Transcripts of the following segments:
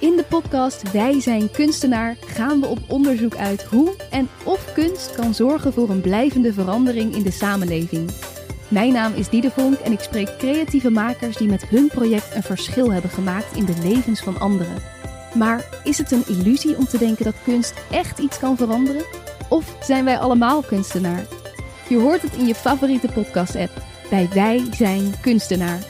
In de podcast Wij zijn kunstenaar gaan we op onderzoek uit hoe en of kunst kan zorgen voor een blijvende verandering in de samenleving. Mijn naam is Diede Vonk en ik spreek creatieve makers die met hun project een verschil hebben gemaakt in de levens van anderen. Maar is het een illusie om te denken dat kunst echt iets kan veranderen? Of zijn wij allemaal kunstenaar? Je hoort het in je favoriete podcast-app bij Wij zijn kunstenaar.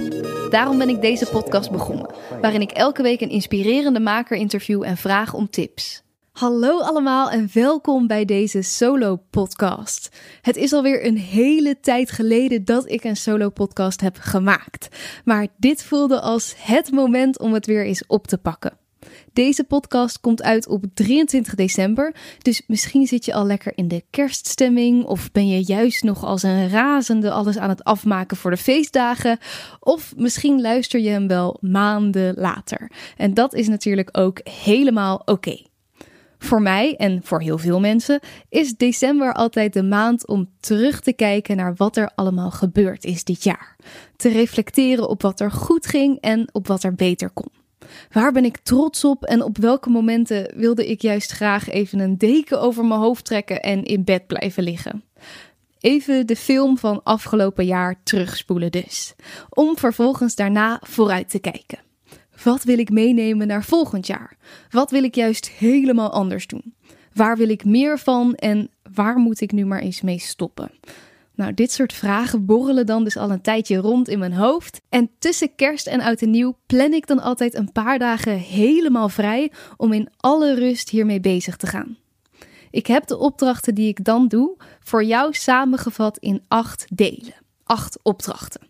Daarom ben ik deze podcast begonnen, waarin ik elke week een inspirerende maker interview en vraag om tips. Hallo allemaal en welkom bij deze solo-podcast. Het is alweer een hele tijd geleden dat ik een solo-podcast heb gemaakt. Maar dit voelde als het moment om het weer eens op te pakken. Deze podcast komt uit op 23 december, dus misschien zit je al lekker in de kerststemming of ben je juist nog als een razende alles aan het afmaken voor de feestdagen, of misschien luister je hem wel maanden later. En dat is natuurlijk ook helemaal oké. Voor mij en voor heel veel mensen is december altijd de maand om terug te kijken naar wat er allemaal gebeurd is dit jaar. Te reflecteren op wat er goed ging en op wat er beter kon. Waar ben ik trots op en op welke momenten wilde ik juist graag even een deken over mijn hoofd trekken en in bed blijven liggen? Even de film van afgelopen jaar terugspoelen dus, om vervolgens daarna vooruit te kijken. Wat wil ik meenemen naar volgend jaar? Wat wil ik juist helemaal anders doen? Waar wil ik meer van en waar moet ik nu maar eens mee stoppen? Nou, dit soort vragen borrelen dan dus al een tijdje rond in mijn hoofd. En tussen kerst en oud en nieuw plan ik dan altijd een paar dagen helemaal vrij om in alle rust hiermee bezig te gaan. Ik heb de opdrachten die ik dan doe voor jou samengevat in acht delen. Acht opdrachten.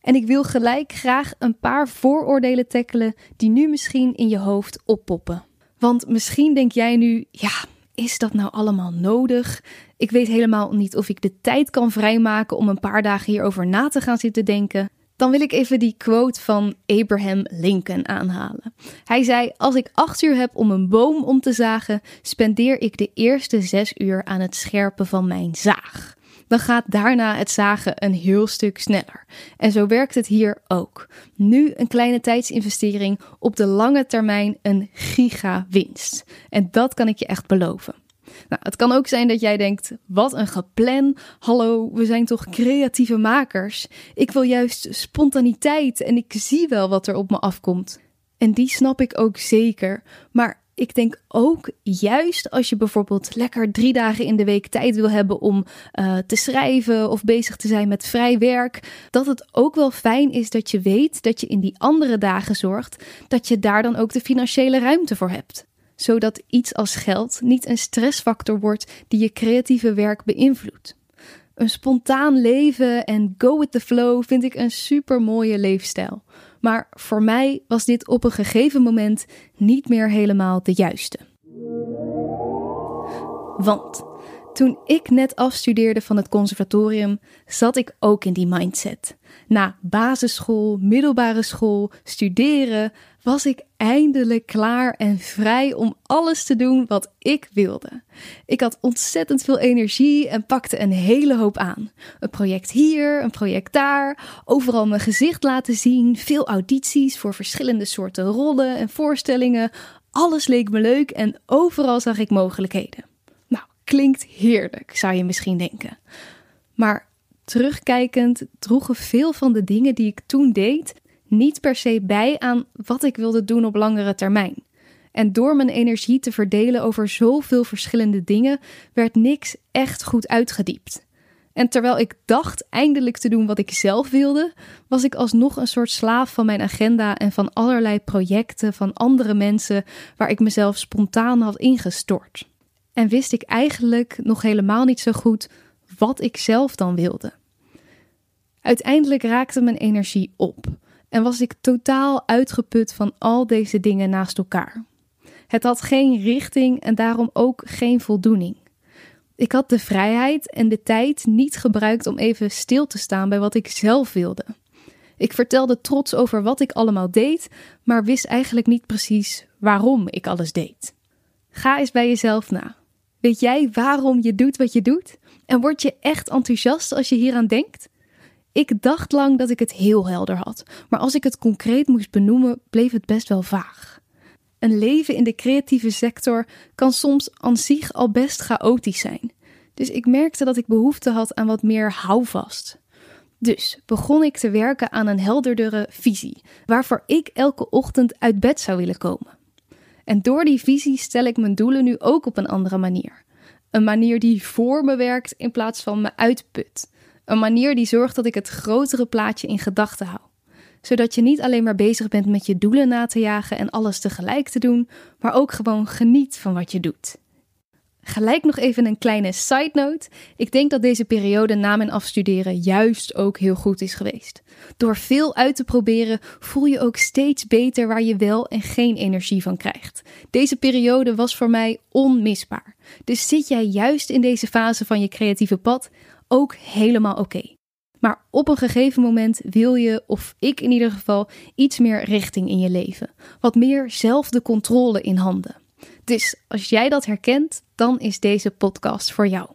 En ik wil gelijk graag een paar vooroordelen tackelen die nu misschien in je hoofd oppoppen. Want misschien denk jij nu, ja, is dat nou allemaal nodig? Ik weet helemaal niet of ik de tijd kan vrijmaken om een paar dagen hierover na te gaan zitten denken. Dan wil ik even die quote van Abraham Lincoln aanhalen. Hij zei: Als ik acht uur heb om een boom om te zagen, spendeer ik de eerste zes uur aan het scherpen van mijn zaag dan gaat daarna het zagen een heel stuk sneller. En zo werkt het hier ook. Nu een kleine tijdsinvestering, op de lange termijn een giga winst. En dat kan ik je echt beloven. Nou, het kan ook zijn dat jij denkt: wat een geplan. Hallo, we zijn toch creatieve makers? Ik wil juist spontaniteit en ik zie wel wat er op me afkomt. En die snap ik ook zeker. Maar ik denk ook juist als je bijvoorbeeld lekker drie dagen in de week tijd wil hebben om uh, te schrijven of bezig te zijn met vrij werk, dat het ook wel fijn is dat je weet dat je in die andere dagen zorgt dat je daar dan ook de financiële ruimte voor hebt. Zodat iets als geld niet een stressfactor wordt die je creatieve werk beïnvloedt. Een spontaan leven en go with the flow vind ik een super mooie leefstijl. Maar voor mij was dit op een gegeven moment niet meer helemaal de juiste. Want toen ik net afstudeerde van het conservatorium, zat ik ook in die mindset. Na basisschool, middelbare school, studeren, was ik eindelijk klaar en vrij om alles te doen wat ik wilde. Ik had ontzettend veel energie en pakte een hele hoop aan. Een project hier, een project daar, overal mijn gezicht laten zien, veel audities voor verschillende soorten rollen en voorstellingen. Alles leek me leuk en overal zag ik mogelijkheden. Nou, klinkt heerlijk, zou je misschien denken. Maar terugkijkend droegen veel van de dingen die ik toen deed niet per se bij aan wat ik wilde doen op langere termijn. En door mijn energie te verdelen over zoveel verschillende dingen, werd niks echt goed uitgediept. En terwijl ik dacht eindelijk te doen wat ik zelf wilde, was ik alsnog een soort slaaf van mijn agenda en van allerlei projecten van andere mensen waar ik mezelf spontaan had ingestort. En wist ik eigenlijk nog helemaal niet zo goed wat ik zelf dan wilde. Uiteindelijk raakte mijn energie op en was ik totaal uitgeput van al deze dingen naast elkaar. Het had geen richting en daarom ook geen voldoening. Ik had de vrijheid en de tijd niet gebruikt om even stil te staan bij wat ik zelf wilde. Ik vertelde trots over wat ik allemaal deed, maar wist eigenlijk niet precies waarom ik alles deed. Ga eens bij jezelf na. Weet jij waarom je doet wat je doet? En word je echt enthousiast als je hieraan denkt? Ik dacht lang dat ik het heel helder had, maar als ik het concreet moest benoemen, bleef het best wel vaag. Een leven in de creatieve sector kan soms aan zich al best chaotisch zijn. Dus ik merkte dat ik behoefte had aan wat meer houvast. Dus begon ik te werken aan een helderdere visie, waarvoor ik elke ochtend uit bed zou willen komen. En door die visie stel ik mijn doelen nu ook op een andere manier. Een manier die voor me werkt in plaats van me uitput. Een manier die zorgt dat ik het grotere plaatje in gedachten hou. Zodat je niet alleen maar bezig bent met je doelen na te jagen en alles tegelijk te doen, maar ook gewoon geniet van wat je doet. Gelijk nog even een kleine side note. Ik denk dat deze periode na mijn afstuderen juist ook heel goed is geweest. Door veel uit te proberen voel je ook steeds beter waar je wel en geen energie van krijgt. Deze periode was voor mij onmisbaar. Dus zit jij juist in deze fase van je creatieve pad, ook helemaal oké. Maar op een gegeven moment wil je, of ik in ieder geval, iets meer richting in je leven. Wat meer zelf de controle in handen. Dus als jij dat herkent, dan is deze podcast voor jou.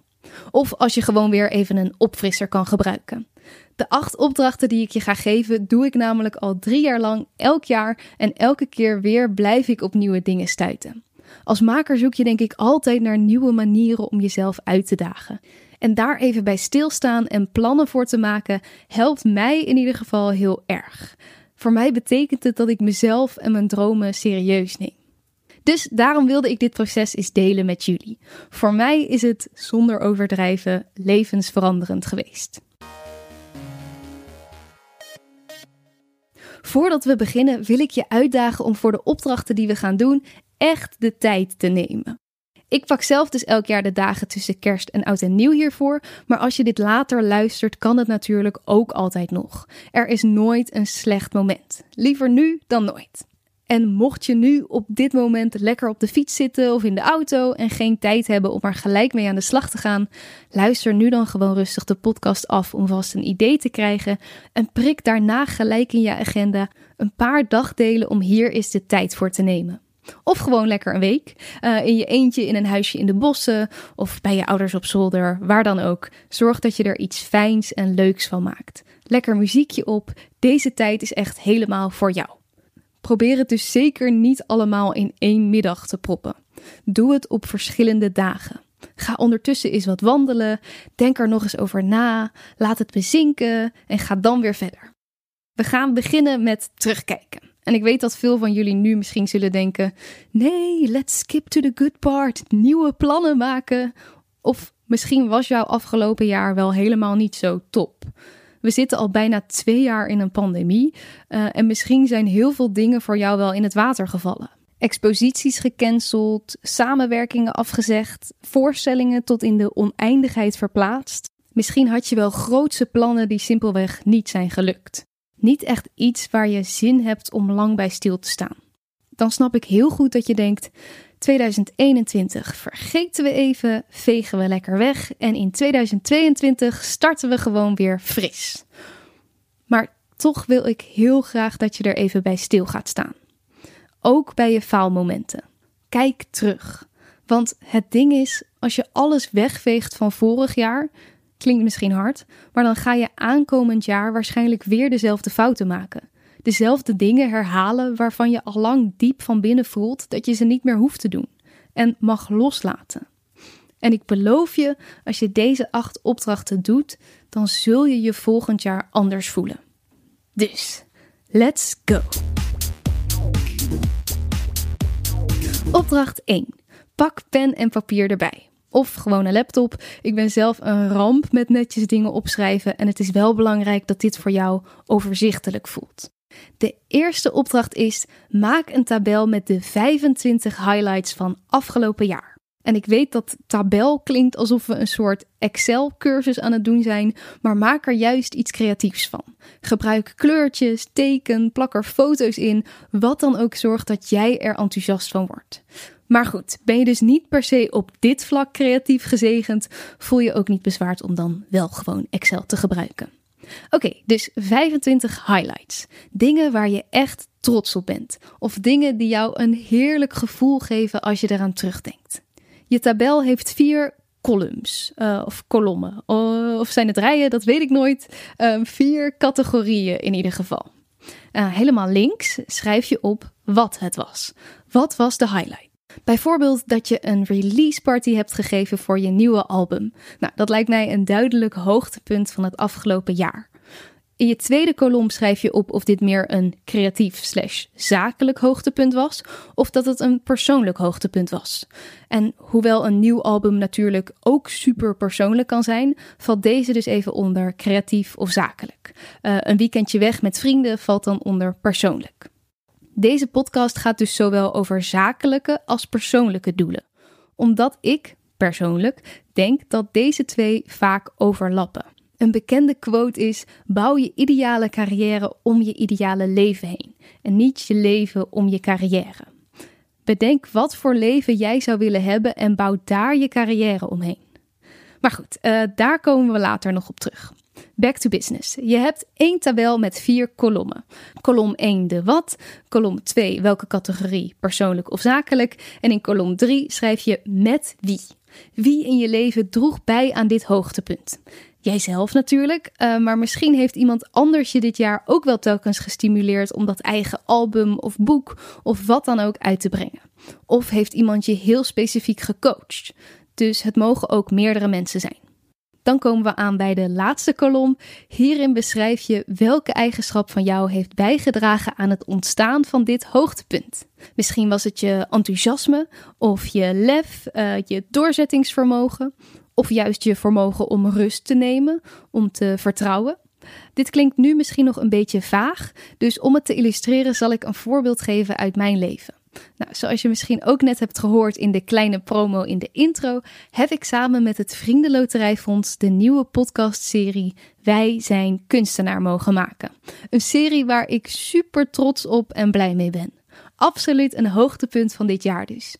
Of als je gewoon weer even een opfrisser kan gebruiken. De acht opdrachten die ik je ga geven, doe ik namelijk al drie jaar lang, elk jaar en elke keer weer blijf ik op nieuwe dingen stuiten. Als maker zoek je denk ik altijd naar nieuwe manieren om jezelf uit te dagen. En daar even bij stilstaan en plannen voor te maken, helpt mij in ieder geval heel erg. Voor mij betekent het dat ik mezelf en mijn dromen serieus neem. Dus daarom wilde ik dit proces eens delen met jullie. Voor mij is het zonder overdrijven levensveranderend geweest. Voordat we beginnen wil ik je uitdagen om voor de opdrachten die we gaan doen echt de tijd te nemen. Ik pak zelf dus elk jaar de dagen tussen kerst en oud en nieuw hiervoor, maar als je dit later luistert, kan het natuurlijk ook altijd nog. Er is nooit een slecht moment. Liever nu dan nooit. En mocht je nu op dit moment lekker op de fiets zitten of in de auto en geen tijd hebben om er gelijk mee aan de slag te gaan, luister nu dan gewoon rustig de podcast af om vast een idee te krijgen en prik daarna gelijk in je agenda een paar dagdelen om hier eens de tijd voor te nemen. Of gewoon lekker een week. Uh, in je eentje in een huisje in de bossen. Of bij je ouders op zolder. Waar dan ook. Zorg dat je er iets fijns en leuks van maakt. Lekker muziekje op. Deze tijd is echt helemaal voor jou. Probeer het dus zeker niet allemaal in één middag te proppen. Doe het op verschillende dagen. Ga ondertussen eens wat wandelen. Denk er nog eens over na. Laat het bezinken en ga dan weer verder. We gaan beginnen met terugkijken. En ik weet dat veel van jullie nu misschien zullen denken: nee, let's skip to the good part. Nieuwe plannen maken. Of misschien was jouw afgelopen jaar wel helemaal niet zo top. We zitten al bijna twee jaar in een pandemie uh, en misschien zijn heel veel dingen voor jou wel in het water gevallen. Exposities gecanceld, samenwerkingen afgezegd, voorstellingen tot in de oneindigheid verplaatst. Misschien had je wel grootse plannen die simpelweg niet zijn gelukt. Niet echt iets waar je zin hebt om lang bij stil te staan. Dan snap ik heel goed dat je denkt: 2021 vergeten we even, vegen we lekker weg en in 2022 starten we gewoon weer fris. Maar toch wil ik heel graag dat je er even bij stil gaat staan. Ook bij je faalmomenten. Kijk terug. Want het ding is, als je alles wegveegt van vorig jaar, klinkt misschien hard, maar dan ga je aankomend jaar waarschijnlijk weer dezelfde fouten maken dezelfde dingen herhalen waarvan je al lang diep van binnen voelt dat je ze niet meer hoeft te doen en mag loslaten. En ik beloof je, als je deze acht opdrachten doet, dan zul je je volgend jaar anders voelen. Dus, let's go! Opdracht 1. Pak pen en papier erbij. Of gewoon een laptop. Ik ben zelf een ramp met netjes dingen opschrijven en het is wel belangrijk dat dit voor jou overzichtelijk voelt. De eerste opdracht is: maak een tabel met de 25 highlights van afgelopen jaar. En ik weet dat tabel klinkt alsof we een soort Excel-cursus aan het doen zijn, maar maak er juist iets creatiefs van. Gebruik kleurtjes, teken, plak er foto's in, wat dan ook zorgt dat jij er enthousiast van wordt. Maar goed, ben je dus niet per se op dit vlak creatief gezegend, voel je ook niet bezwaard om dan wel gewoon Excel te gebruiken. Oké, dus 25 highlights. Dingen waar je echt trots op bent. Of dingen die jou een heerlijk gevoel geven als je eraan terugdenkt. Je tabel heeft vier columns uh, of kolommen. of zijn het rijen, dat weet ik nooit. Uh, vier categorieën in ieder geval. Uh, helemaal links schrijf je op wat het was. Wat was de highlight? Bijvoorbeeld dat je een release party hebt gegeven voor je nieuwe album. Nou, dat lijkt mij een duidelijk hoogtepunt van het afgelopen jaar. In je tweede kolom schrijf je op of dit meer een creatief slash zakelijk hoogtepunt was, of dat het een persoonlijk hoogtepunt was. En hoewel een nieuw album natuurlijk ook super persoonlijk kan zijn, valt deze dus even onder creatief of zakelijk. Uh, een weekendje weg met vrienden valt dan onder persoonlijk. Deze podcast gaat dus zowel over zakelijke als persoonlijke doelen, omdat ik persoonlijk denk dat deze twee vaak overlappen. Een bekende quote is: bouw je ideale carrière om je ideale leven heen en niet je leven om je carrière. Bedenk wat voor leven jij zou willen hebben en bouw daar je carrière omheen. Maar goed, uh, daar komen we later nog op terug. Back to business. Je hebt één tabel met vier kolommen. Kolom 1 de wat, kolom 2 welke categorie, persoonlijk of zakelijk. En in kolom 3 schrijf je met wie. Wie in je leven droeg bij aan dit hoogtepunt? Jijzelf natuurlijk, uh, maar misschien heeft iemand anders je dit jaar ook wel telkens gestimuleerd om dat eigen album of boek of wat dan ook uit te brengen. Of heeft iemand je heel specifiek gecoacht. Dus het mogen ook meerdere mensen zijn. Dan komen we aan bij de laatste kolom. Hierin beschrijf je welke eigenschap van jou heeft bijgedragen aan het ontstaan van dit hoogtepunt. Misschien was het je enthousiasme of je lef, uh, je doorzettingsvermogen of juist je vermogen om rust te nemen, om te vertrouwen. Dit klinkt nu misschien nog een beetje vaag, dus om het te illustreren zal ik een voorbeeld geven uit mijn leven. Nou, zoals je misschien ook net hebt gehoord in de kleine promo in de intro, heb ik samen met het Vriendenloterijfonds de nieuwe podcastserie Wij zijn kunstenaar mogen maken. Een serie waar ik super trots op en blij mee ben. Absoluut een hoogtepunt van dit jaar dus.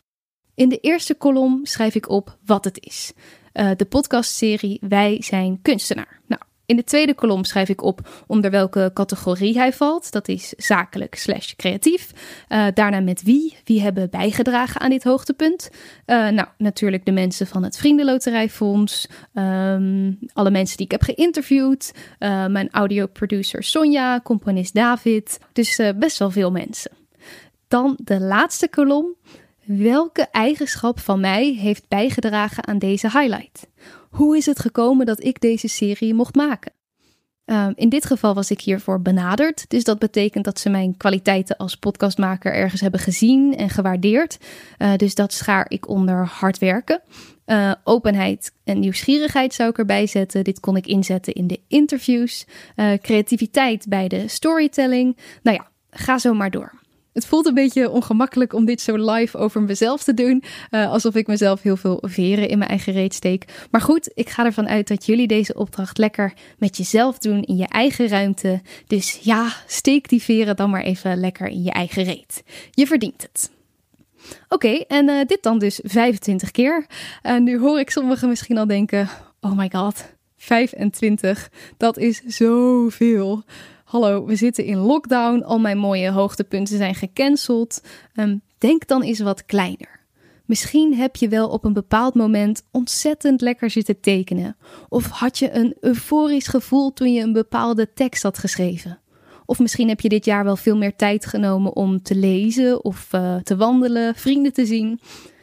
In de eerste kolom schrijf ik op wat het is. Uh, de podcastserie Wij zijn kunstenaar. Nou, in de tweede kolom schrijf ik op onder welke categorie hij valt. Dat is zakelijk slash creatief. Uh, daarna met wie. Wie hebben bijgedragen aan dit hoogtepunt? Uh, nou, natuurlijk de mensen van het Vriendenloterijfonds. Um, alle mensen die ik heb geïnterviewd. Uh, mijn audioproducer Sonja, componist David. Dus best wel veel mensen. Dan de laatste kolom. Welke eigenschap van mij heeft bijgedragen aan deze highlight? Hoe is het gekomen dat ik deze serie mocht maken? Uh, in dit geval was ik hiervoor benaderd, dus dat betekent dat ze mijn kwaliteiten als podcastmaker ergens hebben gezien en gewaardeerd. Uh, dus dat schaar ik onder hard werken. Uh, openheid en nieuwsgierigheid zou ik erbij zetten. Dit kon ik inzetten in de interviews. creativiteit bij de storytelling. Nou ja, ga zo maar door. Het voelt een beetje ongemakkelijk om dit zo live over mezelf te doen. Uh, alsof ik mezelf heel veel veren in mijn eigen reet steek. Maar goed, ik ga ervan uit dat jullie deze opdracht lekker met jezelf doen in je eigen ruimte. Dus ja, steek die veren dan maar even lekker in je eigen reet. Je verdient het. Oké, en uh, dit dan dus 25 keer. En nu hoor ik sommigen misschien al denken: oh my god, 25, dat is zoveel. Hallo, we zitten in lockdown, al mijn mooie hoogtepunten zijn gecanceld. Um, denk dan eens wat kleiner. Misschien heb je wel op een bepaald moment ontzettend lekker zitten tekenen. Of had je een euforisch gevoel toen je een bepaalde tekst had geschreven. Of misschien heb je dit jaar wel veel meer tijd genomen om te lezen of uh, te wandelen, vrienden te zien.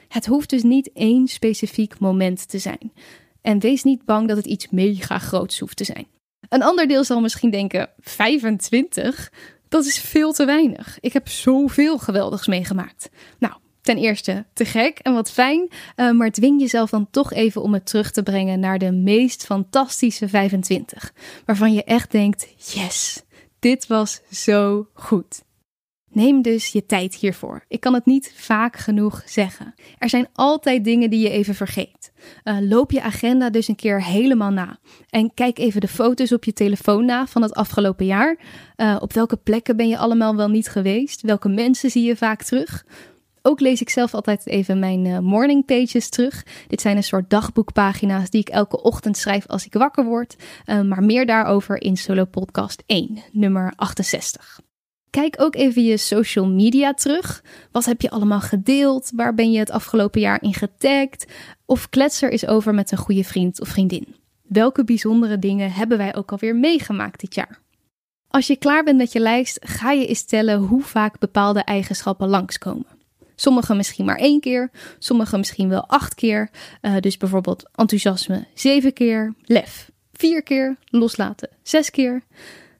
Het hoeft dus niet één specifiek moment te zijn. En wees niet bang dat het iets mega groots hoeft te zijn. Een ander deel zal misschien denken: 25? Dat is veel te weinig. Ik heb zoveel geweldigs meegemaakt. Nou, ten eerste te gek en wat fijn, uh, maar dwing jezelf dan toch even om het terug te brengen naar de meest fantastische 25. Waarvan je echt denkt: yes, dit was zo goed. Neem dus je tijd hiervoor. Ik kan het niet vaak genoeg zeggen. Er zijn altijd dingen die je even vergeet. Uh, loop je agenda dus een keer helemaal na. En kijk even de foto's op je telefoon na van het afgelopen jaar. Uh, op welke plekken ben je allemaal wel niet geweest? Welke mensen zie je vaak terug? Ook lees ik zelf altijd even mijn uh, morning pages terug. Dit zijn een soort dagboekpagina's die ik elke ochtend schrijf als ik wakker word. Maar meer daarover in Solo Podcast 1, nummer 68. Kijk ook even je social media terug. Wat heb je allemaal gedeeld? Waar ben je het afgelopen jaar in getagd? Of klets er eens over met een goede vriend of vriendin. Welke bijzondere dingen hebben wij ook alweer meegemaakt dit jaar? Als je klaar bent met je lijst, ga je eens tellen hoe vaak bepaalde eigenschappen langskomen. Sommige misschien maar één keer, sommige misschien wel acht keer. Uh, dus bijvoorbeeld enthousiasme zeven keer, lef vier keer, loslaten zes keer.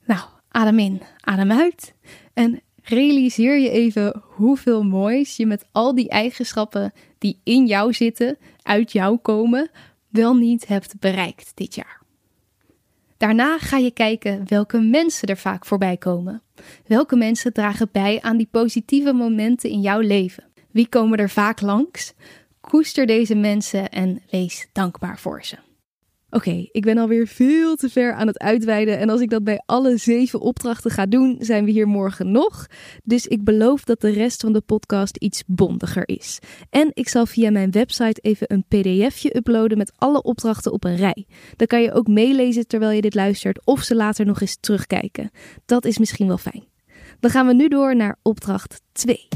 Nou, adem in, adem uit. En realiseer je even hoeveel moois je met al die eigenschappen die in jou zitten, uit jou komen, wel niet hebt bereikt dit jaar. Daarna ga je kijken welke mensen er vaak voorbij komen. Welke mensen dragen bij aan die positieve momenten in jouw leven? Wie komen er vaak langs? Koester deze mensen en wees dankbaar voor ze. Oké, ik ben alweer veel te ver aan het uitweiden. En als ik dat bij alle zeven opdrachten ga doen, zijn we hier morgen nog. Dus ik beloof dat de rest van de podcast iets bondiger is. En ik zal via mijn website even een pdfje uploaden met alle opdrachten op een rij. Dan kan je ook meelezen terwijl je dit luistert of ze later nog eens terugkijken. Dat is misschien wel fijn. Dan gaan we nu door naar opdracht 2.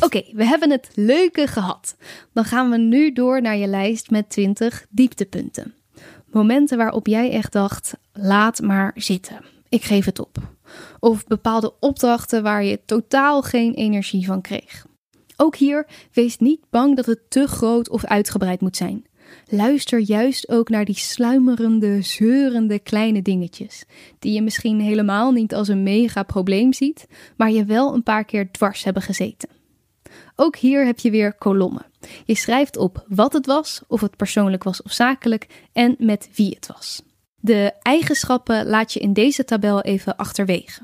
Oké, we hebben het leuke gehad. Dan gaan we nu door naar je lijst met 20 dieptepunten. Momenten waarop jij echt dacht: laat maar zitten. Ik geef het op. Of bepaalde opdrachten waar je totaal geen energie van kreeg. Ook hier, wees niet bang dat het te groot of uitgebreid moet zijn. Luister juist ook naar die sluimerende, zeurende kleine dingetjes, die je misschien helemaal niet als een mega probleem ziet, maar je wel een paar keer dwars hebben gezeten. Ook hier heb je weer kolommen. Je schrijft op wat het was, of het persoonlijk was of zakelijk, en met wie het was. De eigenschappen laat je in deze tabel even achterwege.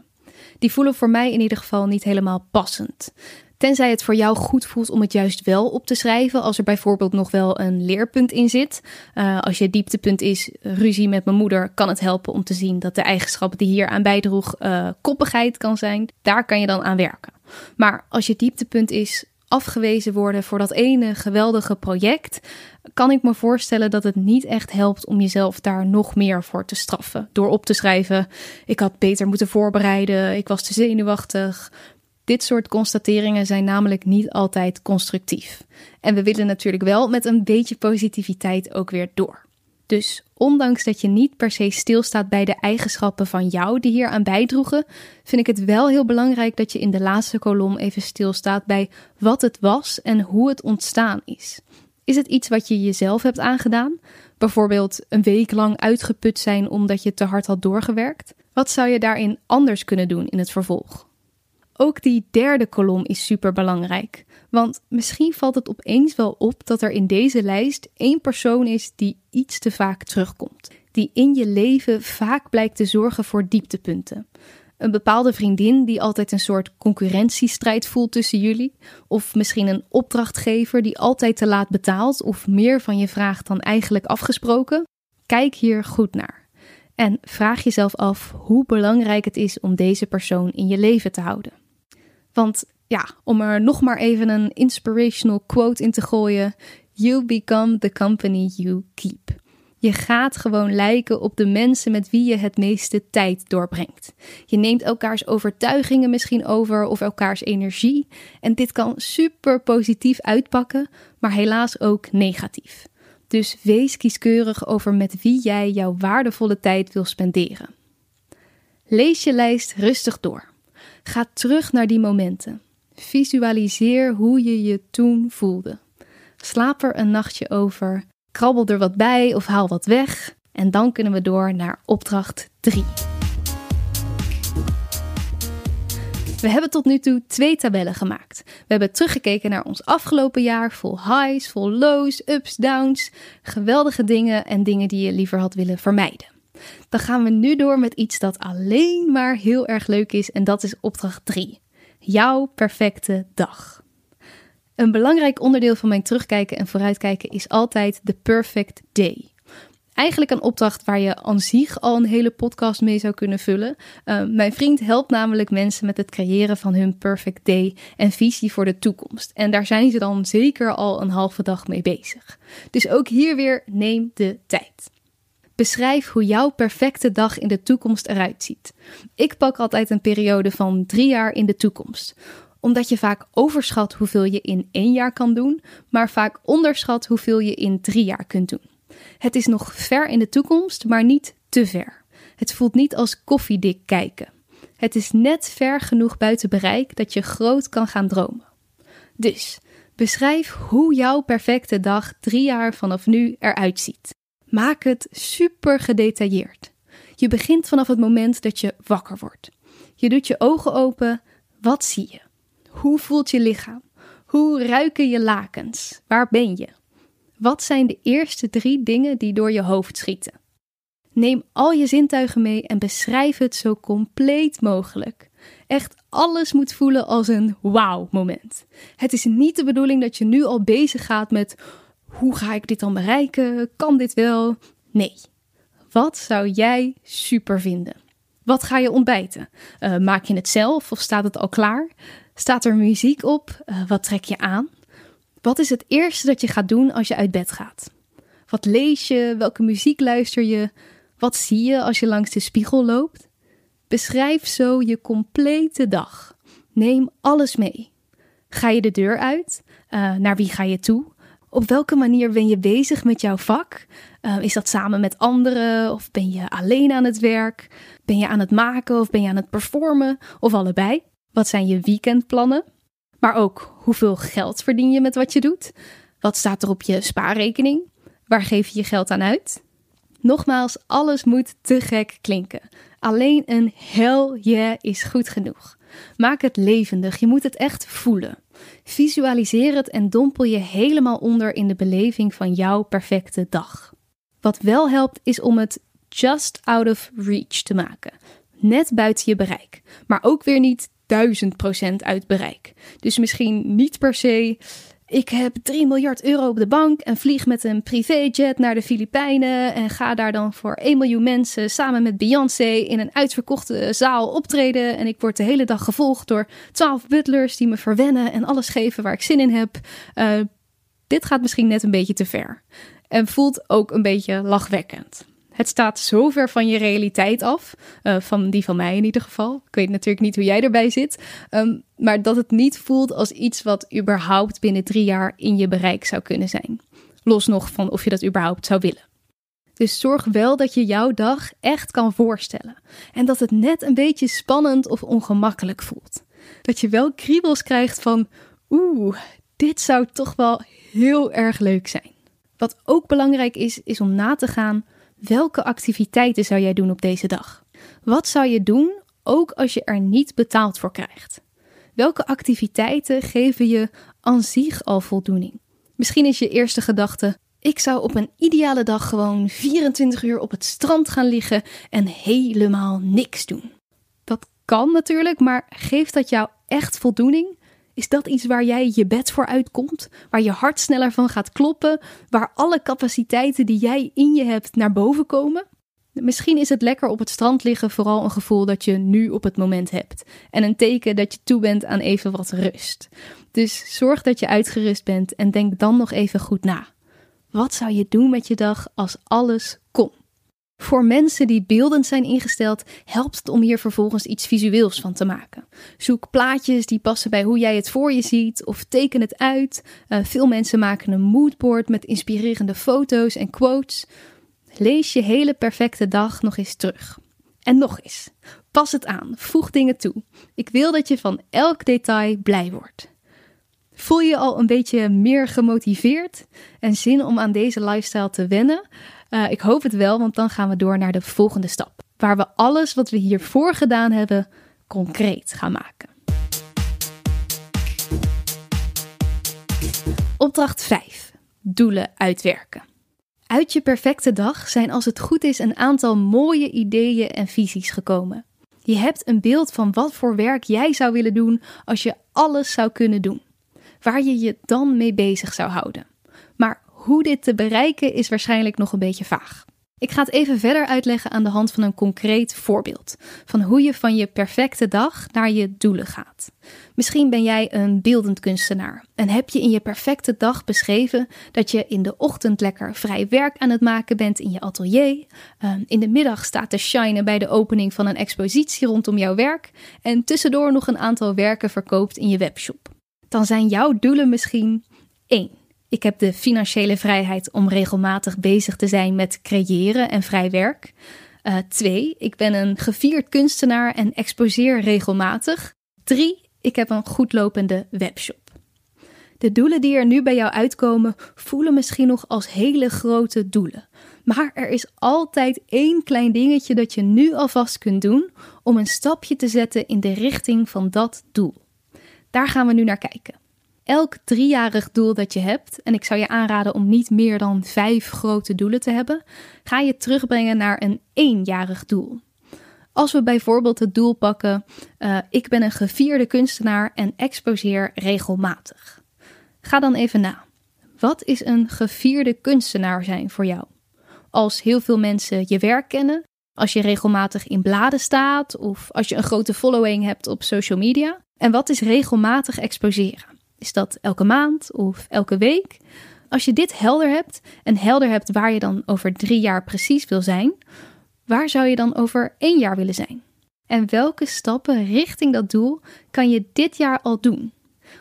Die voelen voor mij in ieder geval niet helemaal passend. Tenzij het voor jou goed voelt om het juist wel op te schrijven, als er bijvoorbeeld nog wel een leerpunt in zit. Uh, als je dieptepunt is ruzie met mijn moeder, kan het helpen om te zien dat de eigenschap die hier aan bijdroeg uh, koppigheid kan zijn. Daar kan je dan aan werken. Maar als je dieptepunt is afgewezen worden voor dat ene geweldige project, kan ik me voorstellen dat het niet echt helpt om jezelf daar nog meer voor te straffen. Door op te schrijven: ik had beter moeten voorbereiden, ik was te zenuwachtig. Dit soort constateringen zijn namelijk niet altijd constructief. En we willen natuurlijk wel met een beetje positiviteit ook weer door. Dus ondanks dat je niet per se stilstaat bij de eigenschappen van jou die hier aan bijdroegen, vind ik het wel heel belangrijk dat je in de laatste kolom even stilstaat bij wat het was en hoe het ontstaan is. Is het iets wat je jezelf hebt aangedaan? Bijvoorbeeld een week lang uitgeput zijn omdat je te hard had doorgewerkt? Wat zou je daarin anders kunnen doen in het vervolg? Ook die derde kolom is super belangrijk. Want misschien valt het opeens wel op dat er in deze lijst één persoon is die iets te vaak terugkomt. Die in je leven vaak blijkt te zorgen voor dieptepunten. Een bepaalde vriendin die altijd een soort concurrentiestrijd voelt tussen jullie. Of misschien een opdrachtgever die altijd te laat betaalt of meer van je vraagt dan eigenlijk afgesproken. Kijk hier goed naar. En vraag jezelf af hoe belangrijk het is om deze persoon in je leven te houden. Want ja, om er nog maar even een inspirational quote in te gooien: You become the company you keep. Je gaat gewoon lijken op de mensen met wie je het meeste tijd doorbrengt. Je neemt elkaars overtuigingen misschien over of elkaars energie. En dit kan super positief uitpakken, maar helaas ook negatief. Dus wees kieskeurig over met wie jij jouw waardevolle tijd wil spenderen. Lees je lijst rustig door. Ga terug naar die momenten. Visualiseer hoe je je toen voelde. Slaap er een nachtje over, krabbel er wat bij of haal wat weg. En dan kunnen we door naar opdracht 3. We hebben tot nu toe twee tabellen gemaakt. We hebben teruggekeken naar ons afgelopen jaar, vol highs, vol lows, ups, downs, geweldige dingen en dingen die je liever had willen vermijden. Dan gaan we nu door met iets dat alleen maar heel erg leuk is en dat is opdracht 3 jouw perfecte dag. Een belangrijk onderdeel van mijn terugkijken en vooruitkijken is altijd de perfect day. Eigenlijk een opdracht waar je aan zich al een hele podcast mee zou kunnen vullen. Uh, mijn vriend helpt namelijk mensen met het creëren van hun perfect day en visie voor de toekomst. En daar zijn ze dan zeker al een halve dag mee bezig. Dus ook hier weer neem de tijd. Beschrijf hoe jouw perfecte dag in de toekomst eruit ziet. Ik pak altijd een periode van drie jaar in de toekomst omdat je vaak overschat hoeveel je in één jaar kan doen, maar vaak onderschat hoeveel je in drie jaar kunt doen. Het is nog ver in de toekomst, maar niet te ver. Het voelt niet als koffiedik kijken. Het is net ver genoeg buiten bereik dat je groot kan gaan dromen. Dus beschrijf hoe jouw perfecte dag drie jaar vanaf nu eruit ziet. Maak het super gedetailleerd. Je begint vanaf het moment dat je wakker wordt. Je doet je ogen open. Wat zie je? Hoe voelt je lichaam? Hoe ruiken je lakens? Waar ben je? Wat zijn de eerste drie dingen die door je hoofd schieten? Neem al je zintuigen mee en beschrijf het zo compleet mogelijk. Echt alles moet voelen als een wauw-moment. Het is niet de bedoeling dat je nu al bezig gaat met hoe ga ik dit dan bereiken? Kan dit wel? Nee. Wat zou jij super vinden? Wat ga je ontbijten? Uh, maak je het zelf of staat het al klaar? Staat er muziek op? Uh, wat trek je aan? Wat is het eerste dat je gaat doen als je uit bed gaat? Wat lees je? Welke muziek luister je? Wat zie je als je langs de spiegel loopt? Beschrijf zo je complete dag. Neem alles mee. Ga je de deur uit? Uh, naar wie ga je toe? Op welke manier ben je bezig met jouw vak? Uh, is dat samen met anderen of ben je alleen aan het werk? Ben je aan het maken of ben je aan het performen of allebei? Wat zijn je weekendplannen? Maar ook hoeveel geld verdien je met wat je doet? Wat staat er op je spaarrekening? Waar geef je je geld aan uit? Nogmaals, alles moet te gek klinken. Alleen een hell yeah is goed genoeg. Maak het levendig, je moet het echt voelen. Visualiseer het en dompel je helemaal onder in de beleving van jouw perfecte dag. Wat wel helpt is om het just out of reach te maken. Net buiten je bereik, maar ook weer niet 1000% uit bereik. Dus misschien niet per se. Ik heb 3 miljard euro op de bank en vlieg met een privéjet naar de Filipijnen en ga daar dan voor 1 miljoen mensen samen met Beyoncé in een uitverkochte zaal optreden. En ik word de hele dag gevolgd door 12 butlers die me verwennen en alles geven waar ik zin in heb. Uh, dit gaat misschien net een beetje te ver. En voelt ook een beetje lachwekkend. Het staat zo ver van je realiteit af, uh, van die van mij in ieder geval. Ik weet natuurlijk niet hoe jij erbij zit, um, maar dat het niet voelt als iets wat überhaupt binnen drie jaar in je bereik zou kunnen zijn. Los nog van of je dat überhaupt zou willen. Dus zorg wel dat je jouw dag echt kan voorstellen. En dat het net een beetje spannend of ongemakkelijk voelt. Dat je wel kriebels krijgt van, oeh, dit zou toch wel heel erg leuk zijn. Wat ook belangrijk is, is om na te gaan Welke activiteiten zou jij doen op deze dag? Wat zou je doen ook als je er niet betaald voor krijgt? Welke activiteiten geven je aan zich al voldoening? Misschien is je eerste gedachte: ik zou op een ideale dag gewoon 24 uur op het strand gaan liggen en helemaal niks doen. Dat kan natuurlijk, maar geeft dat jou echt voldoening? Is dat iets waar jij je bed voor uitkomt? Waar je hart sneller van gaat kloppen? Waar alle capaciteiten die jij in je hebt naar boven komen? Misschien is het lekker op het strand liggen vooral een gevoel dat je nu op het moment hebt. En een teken dat je toe bent aan even wat rust. Dus zorg dat je uitgerust bent en denk dan nog even goed na. Wat zou je doen met je dag als alles? Voor mensen die beeldend zijn ingesteld, helpt het om hier vervolgens iets visueels van te maken. Zoek plaatjes die passen bij hoe jij het voor je ziet of teken het uit. Uh, veel mensen maken een moodboard met inspirerende foto's en quotes. Lees je hele perfecte dag nog eens terug. En nog eens. Pas het aan, voeg dingen toe. Ik wil dat je van elk detail blij wordt. Voel je al een beetje meer gemotiveerd en zin om aan deze lifestyle te wennen? Uh, ik hoop het wel, want dan gaan we door naar de volgende stap. Waar we alles wat we hiervoor gedaan hebben concreet gaan maken. Opdracht 5. Doelen uitwerken. Uit je perfecte dag zijn als het goed is een aantal mooie ideeën en visies gekomen. Je hebt een beeld van wat voor werk jij zou willen doen als je alles zou kunnen doen. Waar je je dan mee bezig zou houden. Hoe dit te bereiken is waarschijnlijk nog een beetje vaag. Ik ga het even verder uitleggen aan de hand van een concreet voorbeeld van hoe je van je perfecte dag naar je doelen gaat. Misschien ben jij een beeldend kunstenaar en heb je in je perfecte dag beschreven dat je in de ochtend lekker vrij werk aan het maken bent in je atelier. Ehm, in de middag staat te shinen bij de opening van een expositie rondom jouw werk en tussendoor nog een aantal werken verkoopt in je webshop. Dan zijn jouw doelen misschien 1 ik heb de financiële vrijheid om regelmatig bezig te zijn met creëren en vrij werk. Uh, twee, ik ben een gevierd kunstenaar en exposeer regelmatig. Drie, ik heb een goed lopende webshop. De doelen die er nu bij jou uitkomen voelen misschien nog als hele grote doelen. Maar er is altijd één klein dingetje dat je nu alvast kunt doen om een stapje te zetten in de richting van dat doel. Daar gaan we nu naar kijken elk driejarig doel dat je hebt, en ik zou je aanraden om niet meer dan vijf grote doelen te hebben, ga je terugbrengen naar een eenjarig doel. Als we bijvoorbeeld het doel pakken: uh, ik ben een gevierde kunstenaar en exposeer regelmatig. Ga dan even na. Wat is een gevierde kunstenaar zijn voor jou? Als heel veel mensen je werk kennen, als je regelmatig in bladen staat of als je een grote following hebt op social media. En wat is regelmatig exposeren? Is dat elke maand of elke week? Als je dit helder hebt en helder hebt waar je dan over drie jaar precies wil zijn, waar zou je dan over één jaar willen zijn? En welke stappen richting dat doel kan je dit jaar al doen?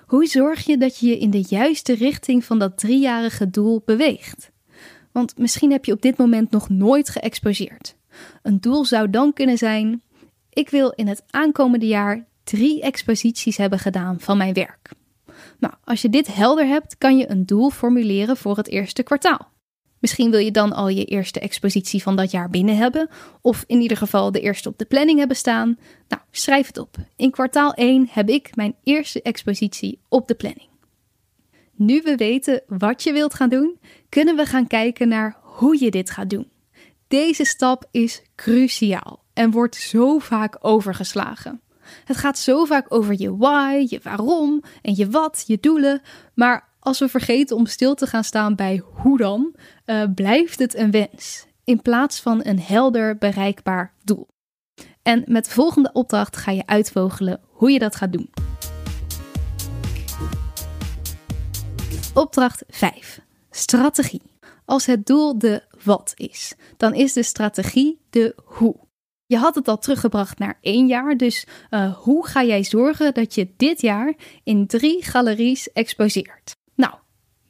Hoe zorg je dat je je in de juiste richting van dat driejarige doel beweegt? Want misschien heb je op dit moment nog nooit geëxposeerd. Een doel zou dan kunnen zijn: ik wil in het aankomende jaar drie exposities hebben gedaan van mijn werk. Nou, als je dit helder hebt, kan je een doel formuleren voor het eerste kwartaal. Misschien wil je dan al je eerste expositie van dat jaar binnen hebben, of in ieder geval de eerste op de planning hebben staan. Nou, schrijf het op. In kwartaal 1 heb ik mijn eerste expositie op de planning. Nu we weten wat je wilt gaan doen, kunnen we gaan kijken naar hoe je dit gaat doen. Deze stap is cruciaal en wordt zo vaak overgeslagen. Het gaat zo vaak over je why, je waarom en je wat, je doelen. Maar als we vergeten om stil te gaan staan bij hoe dan, uh, blijft het een wens. In plaats van een helder bereikbaar doel. En met de volgende opdracht ga je uitvogelen hoe je dat gaat doen. Opdracht 5. Strategie. Als het doel de wat is, dan is de strategie de hoe. Je had het al teruggebracht naar één jaar, dus uh, hoe ga jij zorgen dat je dit jaar in drie galeries exposeert? Nou,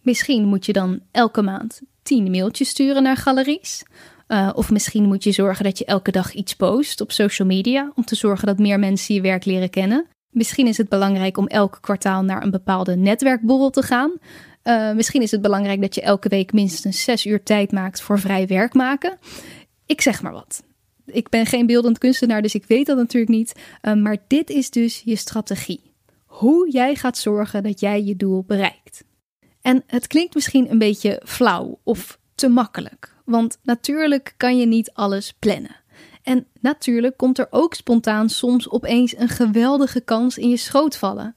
misschien moet je dan elke maand tien mailtjes sturen naar galeries. Uh, of misschien moet je zorgen dat je elke dag iets post op social media om te zorgen dat meer mensen je werk leren kennen. Misschien is het belangrijk om elk kwartaal naar een bepaalde netwerkborrel te gaan. Uh, misschien is het belangrijk dat je elke week minstens zes uur tijd maakt voor vrij werk maken. Ik zeg maar wat ik ben geen beeldend kunstenaar, dus ik weet dat natuurlijk niet. Ehm, maar dit is dus je strategie. Hoe jij gaat zorgen dat jij je doel bereikt. En het klinkt misschien een beetje flauw of te makkelijk. Want natuurlijk kan je niet alles plannen. En natuurlijk komt er ook spontaan soms opeens een geweldige kans in je schoot vallen.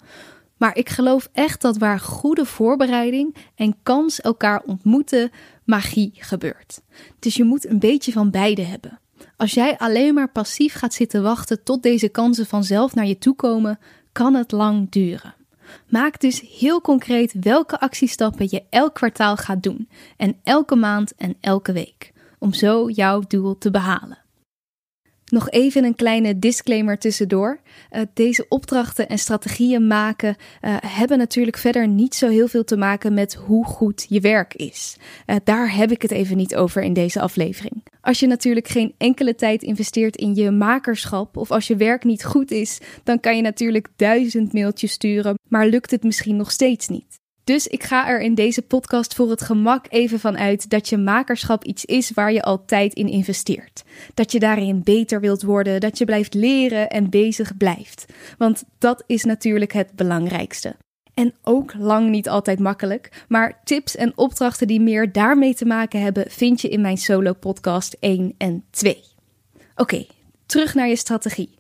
Maar ik geloof echt dat waar goede voorbereiding en kans elkaar ontmoeten, magie gebeurt. Dus je moet een beetje van beide hebben. Als jij alleen maar passief gaat zitten wachten tot deze kansen vanzelf naar je toe komen, kan het lang duren. Maak dus heel concreet welke actiestappen je elk kwartaal gaat doen en elke maand en elke week, om zo jouw doel te behalen. Nog even een kleine disclaimer tussendoor. Uh, deze opdrachten en strategieën maken uh, hebben natuurlijk verder niet zo heel veel te maken met hoe goed je werk is. Uh, daar heb ik het even niet over in deze aflevering. Als je natuurlijk geen enkele tijd investeert in je makerschap of als je werk niet goed is, dan kan je natuurlijk duizend mailtjes sturen, maar lukt het misschien nog steeds niet. Dus ik ga er in deze podcast voor het gemak even van uit dat je makerschap iets is waar je al tijd in investeert. Dat je daarin beter wilt worden, dat je blijft leren en bezig blijft. Want dat is natuurlijk het belangrijkste. En ook lang niet altijd makkelijk, maar tips en opdrachten die meer daarmee te maken hebben vind je in mijn solo podcast 1 en 2. Oké, terug naar je strategie.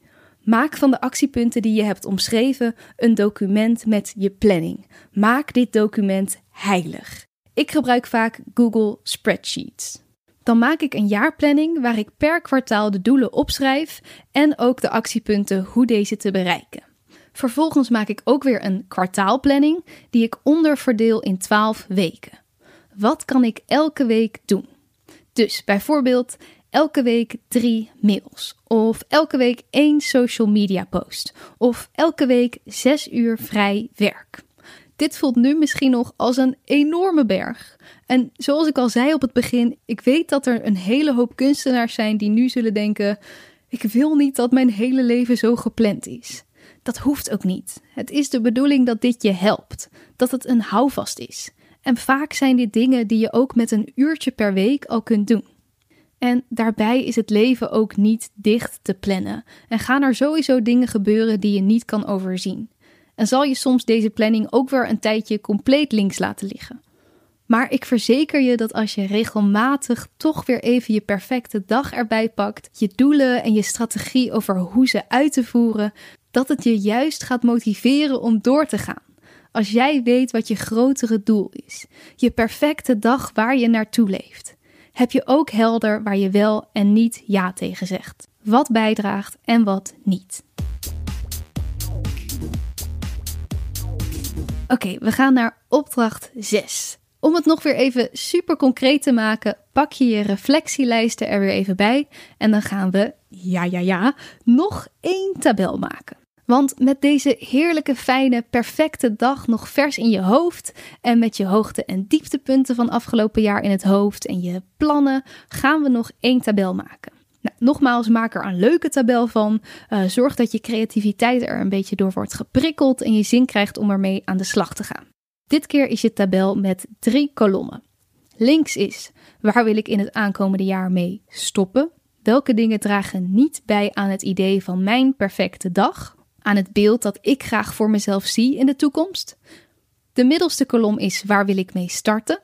Maak van de actiepunten die je hebt omschreven een document met je planning. Maak dit document heilig. Ik gebruik vaak Google Spreadsheets. Dan maak ik een jaarplanning waar ik per kwartaal de doelen opschrijf en ook de actiepunten hoe deze te bereiken. Vervolgens maak ik ook weer een kwartaalplanning die ik onderverdeel in 12 weken. Wat kan ik elke week doen? Dus bijvoorbeeld elke week drie mails. Of elke week één social media post. Of elke week zes uur vrij werk. Dit voelt nu misschien nog als een enorme berg. En zoals ik al zei op het begin, ik weet dat er een hele hoop kunstenaars zijn die nu zullen denken: ik wil niet dat mijn hele leven zo gepland is. Dat hoeft ook niet. Het is de bedoeling dat dit je helpt, dat het een houvast is. En vaak zijn dit dingen die je ook met een uurtje per week al kunt doen. En daarbij is het leven ook niet dicht te plannen en gaan er sowieso dingen gebeuren die je niet kan overzien. En zal je soms deze planning ook weer een tijdje compleet links laten liggen. Maar ik verzeker je dat als je regelmatig toch weer even je perfecte dag erbij pakt, je doelen en je strategie over hoe ze uit te voeren, dat het je juist gaat motiveren om door te gaan. Als jij weet wat je grotere doel is, je perfecte dag waar je naartoe leeft, heb je ook helder waar je wel en niet ja tegen zegt. Wat bijdraagt en wat niet. Oké, we gaan naar opdracht 6. Om het nog weer even super concreet te maken, pak je je reflectielijsten er weer even bij en dan gaan we, ja ja ja, nog één tabel maken. Want met deze heerlijke, fijne, perfecte dag nog vers in je hoofd en met je hoogte- en dieptepunten van afgelopen jaar in het hoofd en je plannen, gaan we nog één tabel maken. Nou, nogmaals, maak er een leuke tabel van. Uh, zorg dat je creativiteit er een beetje door wordt geprikkeld en je zin krijgt om ermee aan de slag te gaan. Dit keer is je tabel met drie kolommen. Links is waar wil ik in het aankomende jaar mee stoppen? Welke dingen dragen niet bij aan het idee van mijn perfecte dag? Aan het beeld dat ik graag voor mezelf zie in de toekomst. De middelste kolom is waar wil ik mee starten.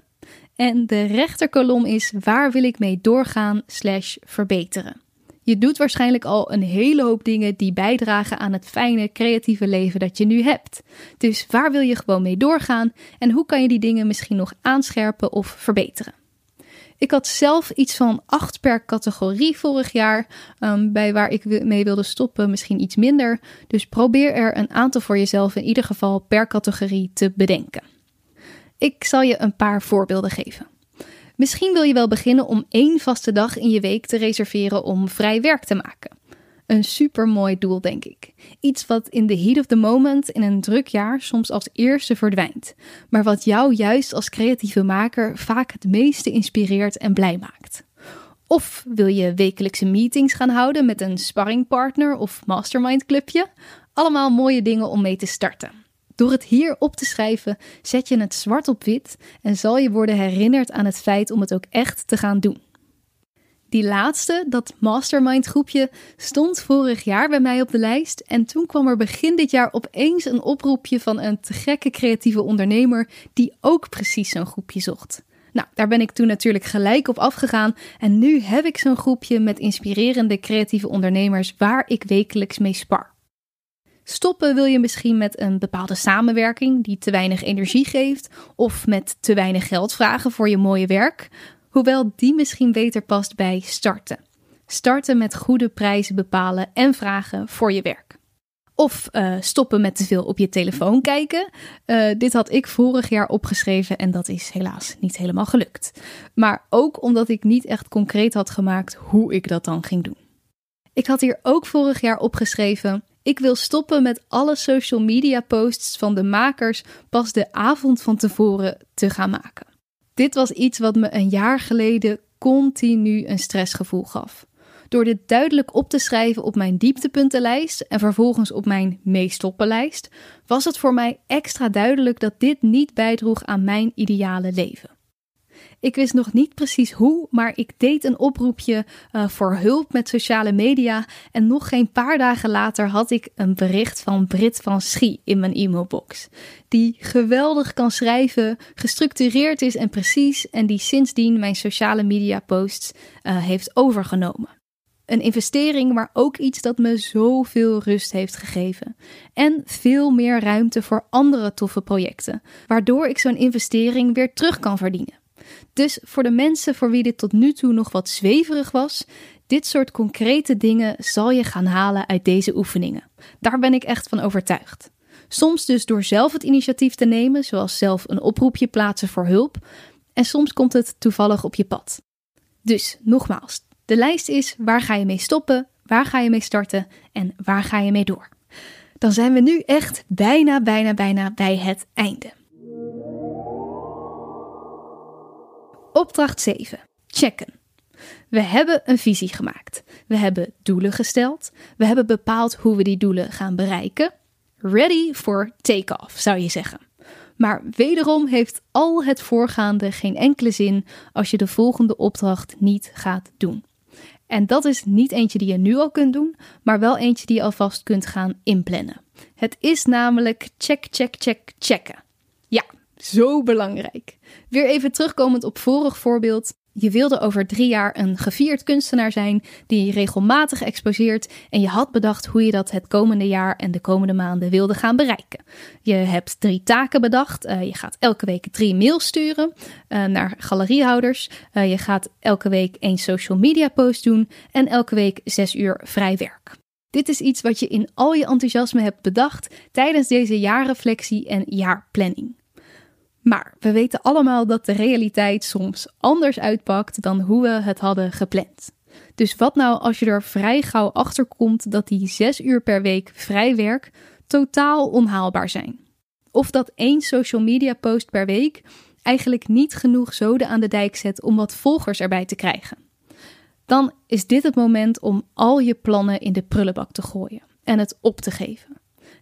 En de rechterkolom is waar wil ik mee doorgaan slash verbeteren. Je doet waarschijnlijk al een hele hoop dingen die bijdragen aan het fijne, creatieve leven dat je nu hebt. Dus waar wil je gewoon mee doorgaan en hoe kan je die dingen misschien nog aanscherpen of verbeteren? Ik had zelf iets van acht per categorie vorig jaar. Um, bij waar ik mee wilde stoppen, misschien iets minder. Dus probeer er een aantal voor jezelf in ieder geval per categorie te bedenken. Ik zal je een paar voorbeelden geven. Misschien wil je wel beginnen om één vaste dag in je week te reserveren om vrij werk te maken. Een super mooi doel, denk ik. Iets wat in the heat of the moment in een druk jaar soms als eerste verdwijnt, maar wat jou juist als creatieve maker vaak het meeste inspireert en blij maakt. Of wil je wekelijkse meetings gaan houden met een sparringpartner of mastermind clubje? Allemaal mooie dingen om mee te starten. Door het hier op te schrijven, zet je het zwart op wit en zal je worden herinnerd aan het feit om het ook echt te gaan doen. Die laatste, dat mastermind groepje, stond vorig jaar bij mij op de lijst. En toen kwam er begin dit jaar opeens een oproepje van een te gekke creatieve ondernemer die ook precies zo'n groepje zocht. Nou, daar ben ik toen natuurlijk gelijk op afgegaan. En nu heb ik zo'n groepje met inspirerende creatieve ondernemers waar ik wekelijks mee spar. Stoppen wil je misschien met een bepaalde samenwerking die te weinig energie geeft, of met te weinig geld vragen voor je mooie werk, hoewel die misschien beter past bij starten. Starten met goede prijzen bepalen en vragen voor je werk. Of uh, stoppen met te veel op je telefoon kijken. Uh, dit had ik vorig jaar opgeschreven en dat is helaas niet helemaal gelukt. Maar ook omdat ik niet echt concreet had gemaakt hoe ik dat dan ging doen. Ik had hier ook vorig jaar opgeschreven: ik wil stoppen met alle social media posts van de makers pas de avond van tevoren te gaan maken. Dit was iets wat me een jaar geleden continu een stressgevoel gaf. Door dit duidelijk op te schrijven op mijn dieptepuntenlijst en vervolgens op mijn meestoppenlijst, was het voor mij extra duidelijk dat dit niet bijdroeg aan mijn ideale leven. Ik wist nog niet precies hoe, maar ik deed een oproepje uh, voor hulp met sociale media. En nog geen paar dagen later had ik een bericht van Brit van Schie in mijn e-mailbox. Die geweldig kan schrijven, gestructureerd is en precies. En die sindsdien mijn sociale media posts uh, heeft overgenomen. Een investering, maar ook iets dat me zoveel rust heeft gegeven. En veel meer ruimte voor andere toffe projecten, waardoor ik zo'n investering weer terug kan verdienen. Dus voor de mensen voor wie dit tot nu toe nog wat zweverig was, dit soort concrete dingen zal je gaan halen uit deze oefeningen. Daar ben ik echt van overtuigd. Soms dus door zelf het initiatief te nemen, zoals zelf een oproepje plaatsen voor hulp, en soms komt het toevallig op je pad. Dus nogmaals, de lijst is waar ga je mee stoppen, waar ga je mee starten en waar ga je mee door. Dan zijn we nu echt bijna, bijna, bijna bij het einde. Opdracht 7. Checken. We hebben een visie gemaakt. We hebben doelen gesteld. We hebben bepaald hoe we die doelen gaan bereiken. Ready for take-off, zou je zeggen. Maar wederom heeft al het voorgaande geen enkele zin als je de volgende opdracht niet gaat doen. En dat is niet eentje die je nu al kunt doen, maar wel eentje die je alvast kunt gaan inplannen. Het is namelijk check, check, check, checken. Zo belangrijk. Weer even terugkomend op vorig voorbeeld. Je wilde over drie jaar een gevierd kunstenaar zijn die je regelmatig exposeert en je had bedacht hoe je dat het komende jaar en de komende maanden wilde gaan bereiken. Je hebt drie taken bedacht. Uh, je gaat elke week drie mails sturen uh, naar galeriehouders. Uh, je gaat elke week één social media post doen en elke week zes uur vrij werk. Dit is iets wat je in al je enthousiasme hebt bedacht tijdens deze jaarreflectie en jaarplanning. Maar we weten allemaal dat de realiteit soms anders uitpakt dan hoe we het hadden gepland. Dus wat nou als je er vrij gauw achter komt dat die zes uur per week vrij werk totaal onhaalbaar zijn? Of dat één social media post per week eigenlijk niet genoeg zoden aan de dijk zet om wat volgers erbij te krijgen? Dan is dit het moment om al je plannen in de prullenbak te gooien en het op te geven.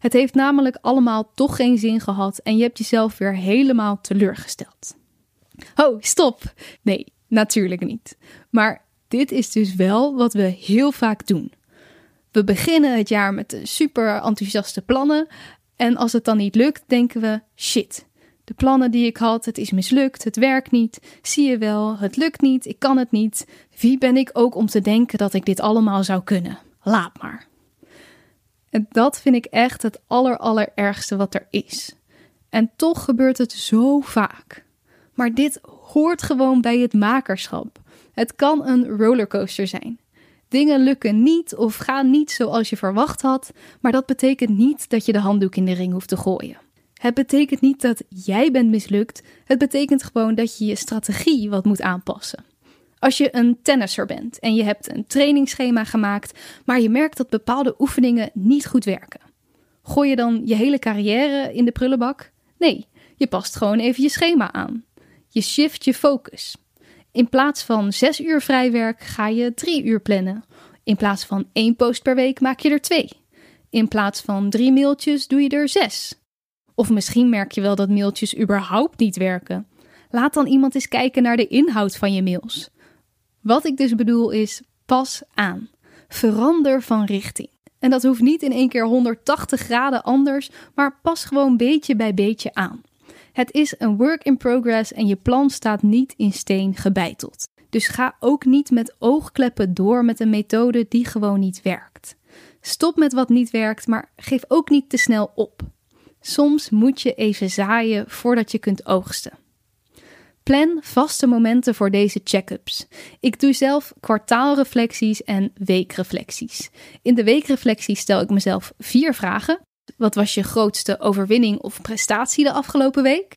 Het heeft namelijk allemaal toch geen zin gehad en je hebt jezelf weer helemaal teleurgesteld. Oh, stop! Nee, natuurlijk niet. Maar dit is dus wel wat we heel vaak doen. We beginnen het jaar met super enthousiaste plannen en als het dan niet lukt, denken we: shit, de plannen die ik had, het is mislukt, het werkt niet. Zie je wel, het lukt niet, ik kan het niet. Wie ben ik ook om te denken dat ik dit allemaal zou kunnen? Laat maar. En dat vind ik echt het aller, allerergste wat er is. En toch gebeurt het zo vaak. Maar dit hoort gewoon bij het makerschap. Het kan een rollercoaster zijn. Dingen lukken niet of gaan niet zoals je verwacht had, maar dat betekent niet dat je de handdoek in de ring hoeft te gooien. Het betekent niet dat jij bent mislukt, het betekent gewoon dat je je strategie wat moet aanpassen. Als je een tennisser bent en je hebt een trainingsschema gemaakt, maar je merkt dat bepaalde oefeningen niet goed werken. Gooi je dan je hele carrière in de prullenbak? Nee, je past gewoon even je schema aan. Je shift je focus. In plaats van zes uur vrijwerk ga je drie uur plannen. In plaats van één post per week maak je er twee. In plaats van drie mailtjes doe je er zes. Of misschien merk je wel dat mailtjes überhaupt niet werken. Laat dan iemand eens kijken naar de inhoud van je mails. Wat ik dus bedoel is, pas aan. Verander van richting. En dat hoeft niet in één keer 180 graden anders, maar pas gewoon beetje bij beetje aan. Het is een work in progress en je plan staat niet in steen gebeiteld. Dus ga ook niet met oogkleppen door met een methode die gewoon niet werkt. Stop met wat niet werkt, maar geef ook niet te snel op. Soms moet je even zaaien voordat je kunt oogsten. Plan vaste momenten voor deze check-ups. Ik doe zelf kwartaalreflecties en weekreflecties. In de weekreflectie stel ik mezelf vier vragen. Wat was je grootste overwinning of prestatie de afgelopen week?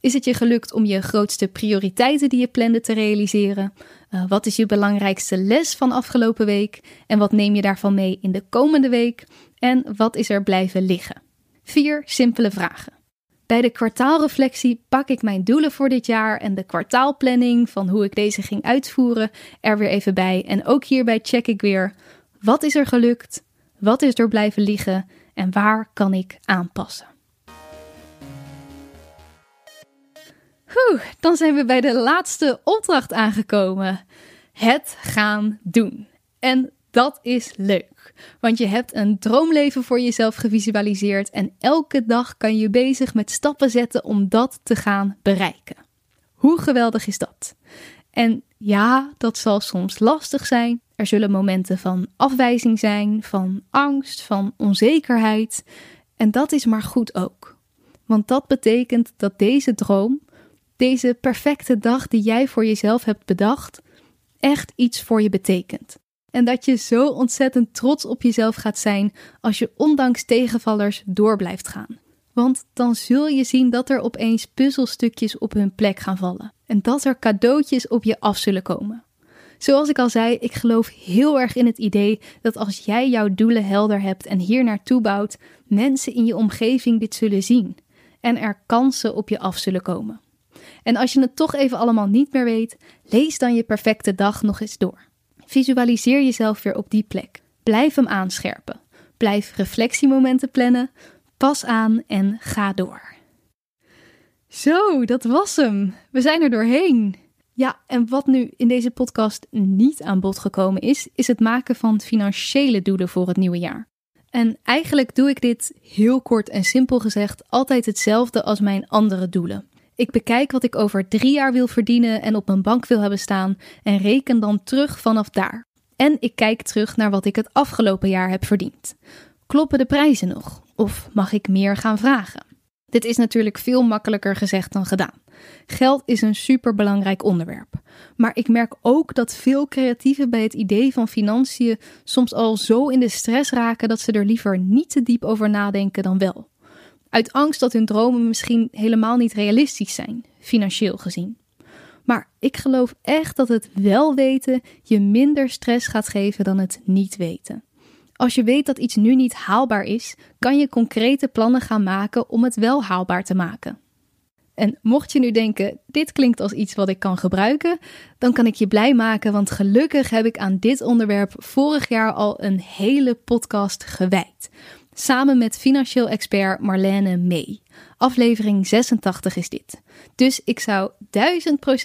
Is het je gelukt om je grootste prioriteiten die je plande te realiseren? Uh, wat is je belangrijkste les van afgelopen week? En wat neem je daarvan mee in de komende week? En wat is er blijven liggen? Vier simpele vragen. Bij de kwartaalreflectie pak ik mijn doelen voor dit jaar en de kwartaalplanning van hoe ik deze ging uitvoeren er weer even bij. En ook hierbij check ik weer wat is er gelukt, wat is er blijven liggen en waar kan ik aanpassen. Oeh, dan zijn we bij de laatste opdracht aangekomen. Het gaan doen. En dat is leuk, want je hebt een droomleven voor jezelf gevisualiseerd en elke dag kan je bezig met stappen zetten om dat te gaan bereiken. Hoe geweldig is dat? En ja, dat zal soms lastig zijn. Er zullen momenten van afwijzing zijn, van angst, van onzekerheid. En dat is maar goed ook. Want dat betekent dat deze droom, deze perfecte dag die jij voor jezelf hebt bedacht, echt iets voor je betekent. En dat je zo ontzettend trots op jezelf gaat zijn als je ondanks tegenvallers door blijft gaan. Want dan zul je zien dat er opeens puzzelstukjes op hun plek gaan vallen. En dat er cadeautjes op je af zullen komen. Zoals ik al zei, ik geloof heel erg in het idee dat als jij jouw doelen helder hebt en hier naartoe bouwt, mensen in je omgeving dit zullen zien en er kansen op je af zullen komen. En als je het toch even allemaal niet meer weet, lees dan je perfecte dag nog eens door. Visualiseer jezelf weer op die plek. Blijf hem aanscherpen. Blijf reflectiemomenten plannen. Pas aan en ga door. Zo, dat was hem. We zijn er doorheen. Ja, en wat nu in deze podcast niet aan bod gekomen is, is het maken van financiële doelen voor het nieuwe jaar. En eigenlijk doe ik dit heel kort en simpel gezegd altijd hetzelfde als mijn andere doelen. Ik bekijk wat ik over drie jaar wil verdienen en op mijn bank wil hebben staan en reken dan terug vanaf daar. En ik kijk terug naar wat ik het afgelopen jaar heb verdiend. Kloppen de prijzen nog? Of mag ik meer gaan vragen? Dit is natuurlijk veel makkelijker gezegd dan gedaan. Geld is een superbelangrijk onderwerp. Maar ik merk ook dat veel creatieven bij het idee van financiën soms al zo in de stress raken dat ze er liever niet te diep over nadenken dan wel. Uit angst dat hun dromen misschien helemaal niet realistisch zijn, financieel gezien. Maar ik geloof echt dat het wel weten je minder stress gaat geven dan het niet weten. Als je weet dat iets nu niet haalbaar is, kan je concrete plannen gaan maken om het wel haalbaar te maken. En mocht je nu denken, dit klinkt als iets wat ik kan gebruiken, dan kan ik je blij maken, want gelukkig heb ik aan dit onderwerp vorig jaar al een hele podcast gewijd. Samen met financieel expert Marlene May. Aflevering 86 is dit. Dus ik zou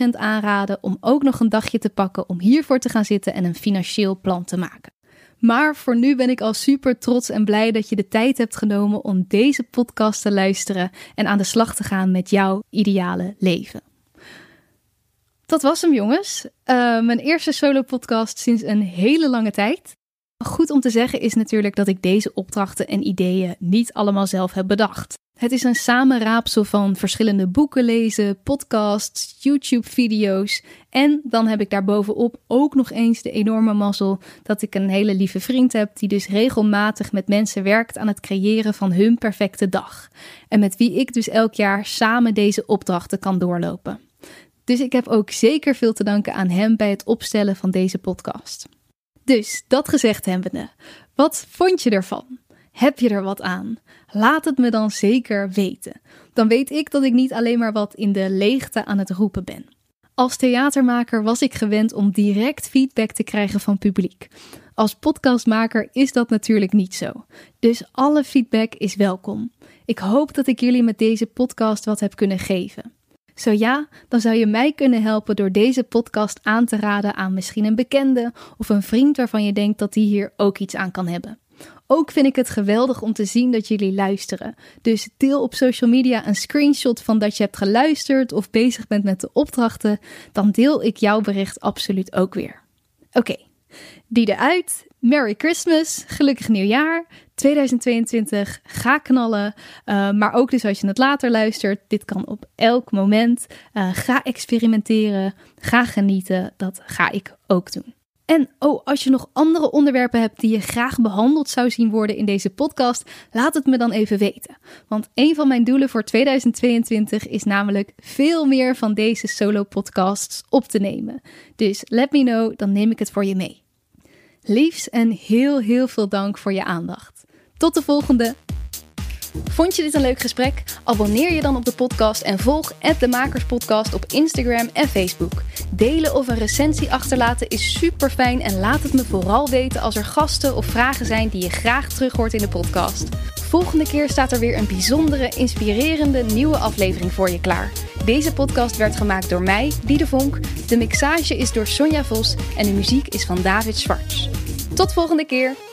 1000% aanraden om ook nog een dagje te pakken om hiervoor te gaan zitten en een financieel plan te maken. Maar voor nu ben ik al super trots en blij dat je de tijd hebt genomen om deze podcast te luisteren en aan de slag te gaan met jouw ideale leven. Dat was hem, jongens. Uh, mijn eerste solo-podcast sinds een hele lange tijd. Goed om te zeggen is natuurlijk dat ik deze opdrachten en ideeën niet allemaal zelf heb bedacht. Het is een samenraapsel van verschillende boeken lezen, podcasts, YouTube-video's. En dan heb ik daarbovenop ook nog eens de enorme mazzel dat ik een hele lieve vriend heb die dus regelmatig met mensen werkt aan het creëren van hun perfecte dag. En met wie ik dus elk jaar samen deze opdrachten kan doorlopen. Dus ik heb ook zeker veel te danken aan hem bij het opstellen van deze podcast. Dus dat gezegd hebbende, wat vond je ervan? Heb je er wat aan? Laat het me dan zeker weten. Dan weet ik dat ik niet alleen maar wat in de leegte aan het roepen ben. Als theatermaker was ik gewend om direct feedback te krijgen van publiek. Als podcastmaker is dat natuurlijk niet zo. Dus alle feedback is welkom. Ik hoop dat ik jullie met deze podcast wat heb kunnen geven. Zo ja, dan zou je mij kunnen helpen door deze podcast aan te raden aan misschien een bekende of een vriend waarvan je denkt dat die hier ook iets aan kan hebben. Ook vind ik het geweldig om te zien dat jullie luisteren. Dus deel op social media een screenshot van dat je hebt geluisterd of bezig bent met de opdrachten. Dan deel ik jouw bericht absoluut ook weer. Oké, die eruit. Merry Christmas, gelukkig nieuwjaar. 2022, ga knallen. Uh, maar ook dus als je het later luistert, dit kan op elk moment. Uh, ga experimenteren, ga genieten. Dat ga ik ook doen. En oh, als je nog andere onderwerpen hebt die je graag behandeld zou zien worden in deze podcast, laat het me dan even weten. Want een van mijn doelen voor 2022 is namelijk veel meer van deze solo-podcasts op te nemen. Dus let me know, dan neem ik het voor je mee. Liefs en heel, heel veel dank voor je aandacht. Tot de volgende! Vond je dit een leuk gesprek? Abonneer je dan op de podcast en volg de Makerspodcast op Instagram en Facebook. Delen of een recensie achterlaten is super fijn en laat het me vooral weten als er gasten of vragen zijn die je graag terug hoort in de podcast. Volgende keer staat er weer een bijzondere, inspirerende nieuwe aflevering voor je klaar. Deze podcast werd gemaakt door mij, Diede Vonk. De mixage is door Sonja Vos en de muziek is van David Schwartz. Tot volgende keer!